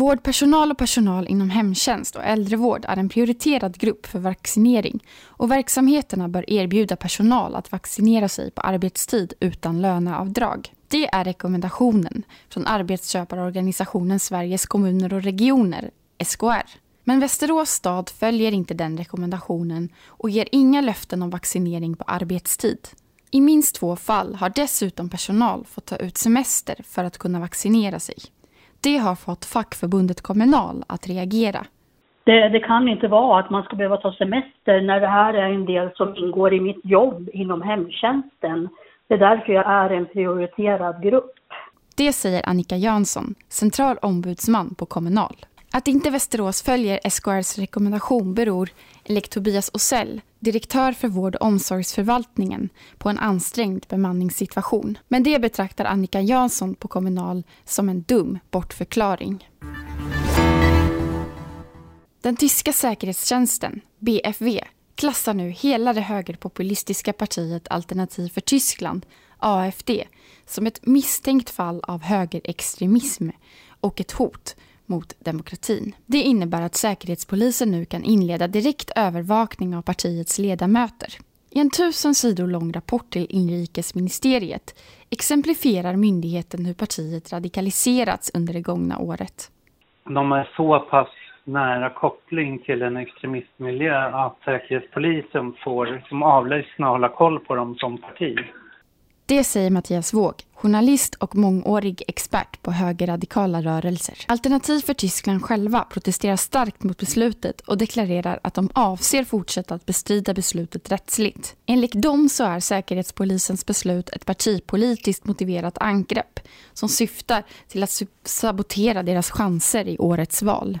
Vårdpersonal och personal inom hemtjänst och äldrevård är en prioriterad grupp för vaccinering och verksamheterna bör erbjuda personal att vaccinera sig på arbetstid utan löneavdrag. Det är rekommendationen från arbetsköparorganisationen Sveriges kommuner och regioner, SKR. Men Västerås stad följer inte den rekommendationen och ger inga löften om vaccinering på arbetstid. I minst två fall har dessutom personal fått ta ut semester för att kunna vaccinera sig. Det har fått fackförbundet Kommunal att reagera. Det, det, kan inte vara att man ska behöva ta semester när det här är en del som ingår i mitt jobb inom hemtjänsten. Det är därför jag är en prioriterad grupp. Det säger Annika Jansson, central ombudsman på Kommunal. Att inte Västerås följer SKRs rekommendation beror, enligt Tobias Osell, direktör för vård och omsorgsförvaltningen, på en ansträngd bemanningssituation. Men det betraktar Annika Jansson på Kommunal som en dum bortförklaring. Den tyska säkerhetstjänsten, BFV, klassar nu hela det högerpopulistiska partiet Alternativ för Tyskland, AFD, som ett misstänkt fall av högerextremism och ett hot mot demokratin. Det innebär att Säkerhetspolisen nu kan inleda direkt övervakning av partiets ledamöter. I en tusen sidor lång rapport till inrikesministeriet exemplifierar myndigheten hur partiet radikaliserats under det gångna året. De är så pass nära koppling till en extremistmiljö att Säkerhetspolisen får som avlyssna och hålla koll på dem som parti. Det säger Mattias Våg, journalist och mångårig expert på högerradikala rörelser. Alternativ för Tyskland själva protesterar starkt mot beslutet och deklarerar att de avser fortsätta att bestrida beslutet rättsligt. Enligt dem så är Säkerhetspolisens beslut ett partipolitiskt motiverat angrepp som syftar till att sabotera deras chanser i årets val.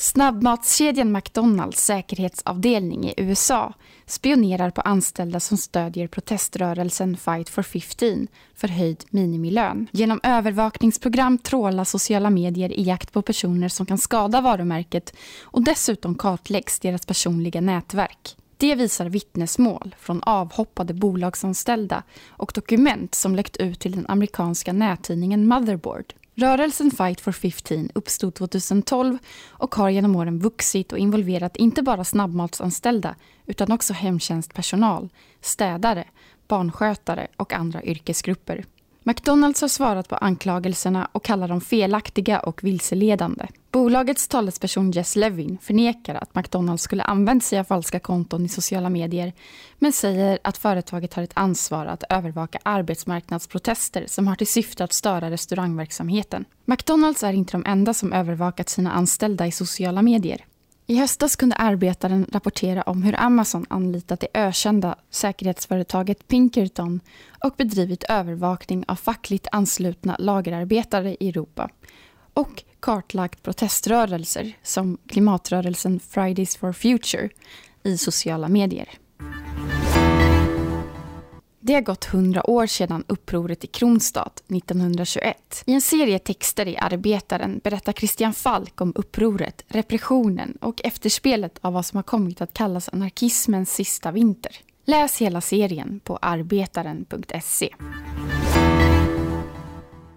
Snabbmatskedjan McDonalds säkerhetsavdelning i USA spionerar på anställda som stödjer proteströrelsen Fight for 15 för höjd minimilön. Genom övervakningsprogram trålar sociala medier i jakt på personer som kan skada varumärket och dessutom kartläggs deras personliga nätverk. Det visar vittnesmål från avhoppade bolagsanställda och dokument som läckt ut till den amerikanska nättidningen Motherboard. Rörelsen Fight for 15 uppstod 2012 och har genom åren vuxit och involverat inte bara snabbmatsanställda utan också hemtjänstpersonal, städare, barnskötare och andra yrkesgrupper. McDonalds har svarat på anklagelserna och kallar dem felaktiga och vilseledande. Bolagets talesperson Jess Levin förnekar att McDonalds skulle använt sig av falska konton i sociala medier men säger att företaget har ett ansvar att övervaka arbetsmarknadsprotester som har till syfte att störa restaurangverksamheten. McDonalds är inte de enda som övervakat sina anställda i sociala medier. I höstas kunde Arbetaren rapportera om hur Amazon anlitat det ökända säkerhetsföretaget Pinkerton och bedrivit övervakning av fackligt anslutna lagerarbetare i Europa och kartlagt proteströrelser som klimatrörelsen Fridays for Future i sociala medier. Det har gått hundra år sedan upproret i Kronstad 1921. I en serie texter i Arbetaren berättar Christian Falk om upproret, repressionen och efterspelet av vad som har kommit att kallas anarkismens sista vinter. Läs hela serien på arbetaren.se.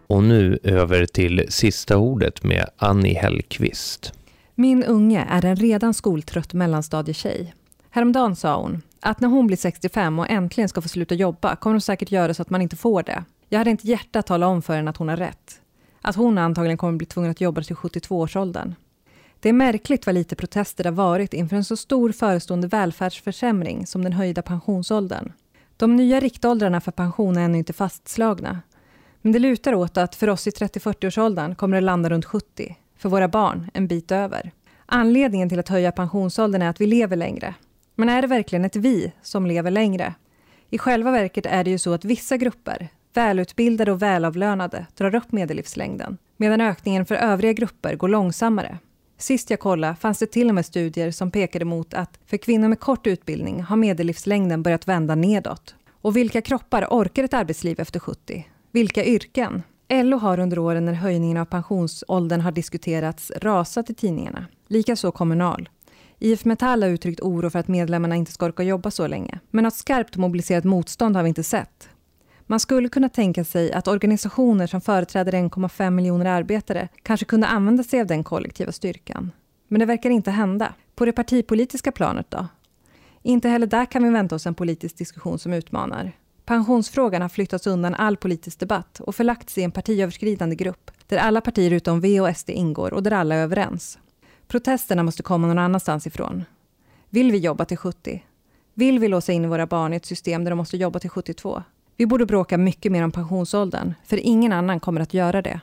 Och nu över till sista ordet med Annie Hellqvist. Min unge är en redan skoltrött mellanstadietjej. Häromdagen sa hon att när hon blir 65 och äntligen ska få sluta jobba kommer hon säkert göra så att man inte får det. Jag hade inte hjärta att tala om för henne att hon har rätt. Att hon antagligen kommer bli tvungen att jobba till 72-årsåldern. Det är märkligt vad lite protester det har varit inför en så stor förestående välfärdsförsämring som den höjda pensionsåldern. De nya riktåldrarna för pension är ännu inte fastslagna. Men det lutar åt att för oss i 30-40-årsåldern kommer det landa runt 70. För våra barn en bit över. Anledningen till att höja pensionsåldern är att vi lever längre. Men är det verkligen ett vi som lever längre? I själva verket är det ju så att vissa grupper, välutbildade och välavlönade, drar upp medellivslängden, medan ökningen för övriga grupper går långsammare. Sist jag kollade fanns det till och med studier som pekade mot att för kvinnor med kort utbildning har medellivslängden börjat vända nedåt. Och vilka kroppar orkar ett arbetsliv efter 70? Vilka yrken? LO har under åren när höjningen av pensionsåldern har diskuterats rasat i tidningarna. Likaså Kommunal. IF Metall har uttryckt oro för att medlemmarna inte ska orka jobba så länge. Men något skarpt mobiliserat motstånd har vi inte sett. Man skulle kunna tänka sig att organisationer som företräder 1,5 miljoner arbetare kanske kunde använda sig av den kollektiva styrkan. Men det verkar inte hända. På det partipolitiska planet då? Inte heller där kan vi vänta oss en politisk diskussion som utmanar. Pensionsfrågan har flyttats undan all politisk debatt och förlagts i en partiöverskridande grupp där alla partier utom V och SD ingår och där alla är överens. Protesterna måste komma någon annanstans ifrån. Vill vi jobba till 70? Vill vi låsa in våra barn i ett system där de måste jobba till 72? Vi borde bråka mycket mer om pensionsåldern, för ingen annan kommer att göra det.